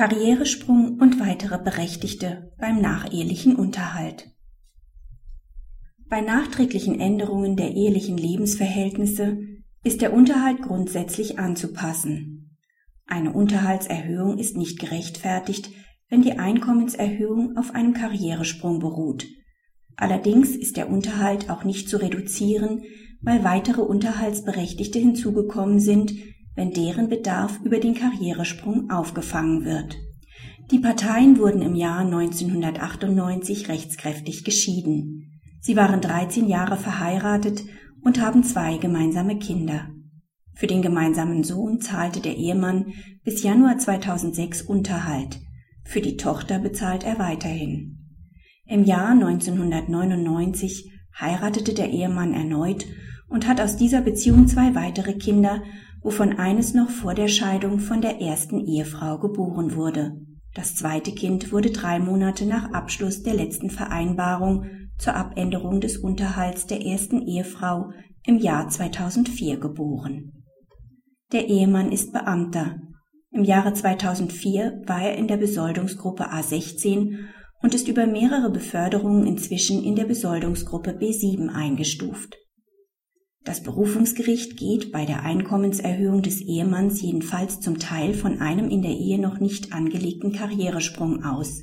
Karrieresprung und weitere Berechtigte beim nachehelichen Unterhalt. Bei nachträglichen Änderungen der ehelichen Lebensverhältnisse ist der Unterhalt grundsätzlich anzupassen. Eine Unterhaltserhöhung ist nicht gerechtfertigt, wenn die Einkommenserhöhung auf einem Karrieresprung beruht. Allerdings ist der Unterhalt auch nicht zu reduzieren, weil weitere Unterhaltsberechtigte hinzugekommen sind, wenn deren Bedarf über den Karrieresprung aufgefangen wird. Die Parteien wurden im Jahr 1998 rechtskräftig geschieden. Sie waren 13 Jahre verheiratet und haben zwei gemeinsame Kinder. Für den gemeinsamen Sohn zahlte der Ehemann bis Januar 2006 Unterhalt. Für die Tochter bezahlt er weiterhin. Im Jahr 1999 heiratete der Ehemann erneut und hat aus dieser Beziehung zwei weitere Kinder wovon eines noch vor der Scheidung von der ersten Ehefrau geboren wurde. Das zweite Kind wurde drei Monate nach Abschluss der letzten Vereinbarung zur Abänderung des Unterhalts der ersten Ehefrau im Jahr 2004 geboren. Der Ehemann ist Beamter. Im Jahre 2004 war er in der Besoldungsgruppe A16 und ist über mehrere Beförderungen inzwischen in der Besoldungsgruppe B7 eingestuft. Das Berufungsgericht geht bei der Einkommenserhöhung des Ehemanns jedenfalls zum Teil von einem in der Ehe noch nicht angelegten Karrieresprung aus.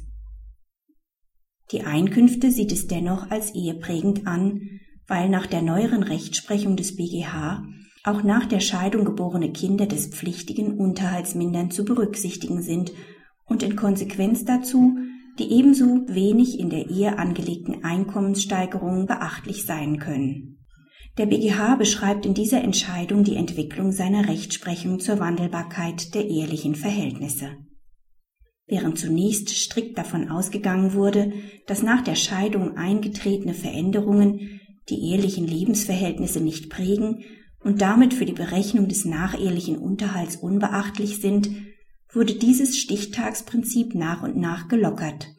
Die Einkünfte sieht es dennoch als eheprägend an, weil nach der neueren Rechtsprechung des BGH auch nach der Scheidung geborene Kinder des pflichtigen Unterhaltsmindern zu berücksichtigen sind und in Konsequenz dazu die ebenso wenig in der Ehe angelegten Einkommenssteigerungen beachtlich sein können. Der BGH beschreibt in dieser Entscheidung die Entwicklung seiner Rechtsprechung zur Wandelbarkeit der ehelichen Verhältnisse. Während zunächst strikt davon ausgegangen wurde, dass nach der Scheidung eingetretene Veränderungen die ehelichen Lebensverhältnisse nicht prägen und damit für die Berechnung des nachehelichen Unterhalts unbeachtlich sind, wurde dieses Stichtagsprinzip nach und nach gelockert.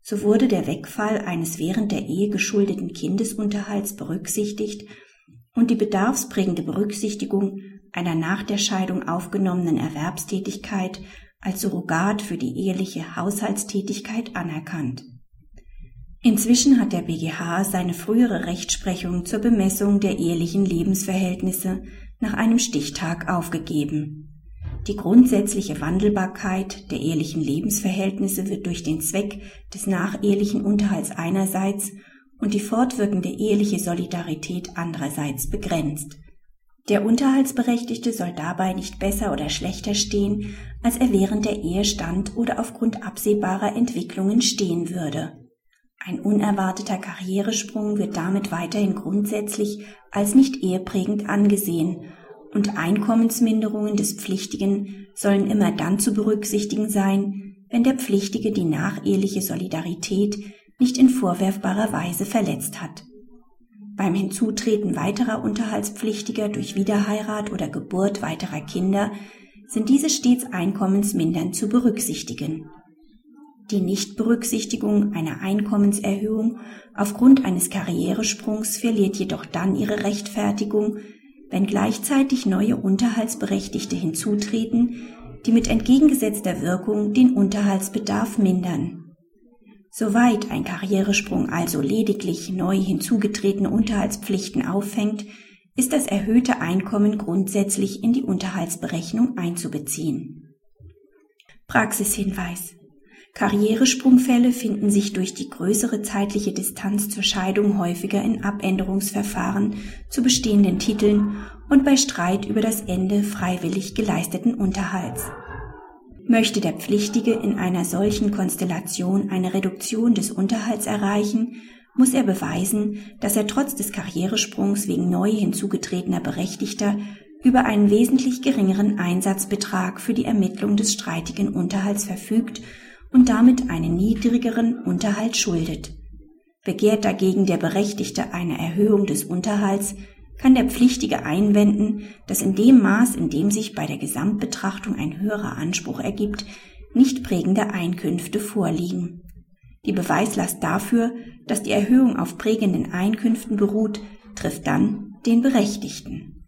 So wurde der Wegfall eines während der Ehe geschuldeten Kindesunterhalts berücksichtigt und die bedarfsprägende Berücksichtigung einer nach der Scheidung aufgenommenen Erwerbstätigkeit als Surrogat für die eheliche Haushaltstätigkeit anerkannt. Inzwischen hat der BGH seine frühere Rechtsprechung zur Bemessung der ehelichen Lebensverhältnisse nach einem Stichtag aufgegeben. Die grundsätzliche Wandelbarkeit der ehelichen Lebensverhältnisse wird durch den Zweck des nachehelichen Unterhalts einerseits und die fortwirkende eheliche Solidarität andererseits begrenzt. Der Unterhaltsberechtigte soll dabei nicht besser oder schlechter stehen, als er während der Ehe stand oder aufgrund absehbarer Entwicklungen stehen würde. Ein unerwarteter Karrieresprung wird damit weiterhin grundsätzlich als nicht eheprägend angesehen und Einkommensminderungen des Pflichtigen sollen immer dann zu berücksichtigen sein, wenn der Pflichtige die nacheheliche Solidarität nicht in vorwerfbarer Weise verletzt hat. Beim Hinzutreten weiterer Unterhaltspflichtiger durch Wiederheirat oder Geburt weiterer Kinder sind diese stets einkommensmindernd zu berücksichtigen. Die Nichtberücksichtigung einer Einkommenserhöhung aufgrund eines Karrieresprungs verliert jedoch dann ihre Rechtfertigung, wenn gleichzeitig neue Unterhaltsberechtigte hinzutreten, die mit entgegengesetzter Wirkung den Unterhaltsbedarf mindern. Soweit ein Karrieresprung also lediglich neu hinzugetretene Unterhaltspflichten auffängt, ist das erhöhte Einkommen grundsätzlich in die Unterhaltsberechnung einzubeziehen. Praxishinweis Karrieresprungfälle finden sich durch die größere zeitliche Distanz zur Scheidung häufiger in Abänderungsverfahren zu bestehenden Titeln und bei Streit über das Ende freiwillig geleisteten Unterhalts. Möchte der Pflichtige in einer solchen Konstellation eine Reduktion des Unterhalts erreichen, muss er beweisen, dass er trotz des Karrieresprungs wegen neu hinzugetretener Berechtigter über einen wesentlich geringeren Einsatzbetrag für die Ermittlung des streitigen Unterhalts verfügt und damit einen niedrigeren Unterhalt schuldet. Begehrt dagegen der Berechtigte eine Erhöhung des Unterhalts, kann der Pflichtige einwenden, dass in dem Maß, in dem sich bei der Gesamtbetrachtung ein höherer Anspruch ergibt, nicht prägende Einkünfte vorliegen. Die Beweislast dafür, dass die Erhöhung auf prägenden Einkünften beruht, trifft dann den Berechtigten.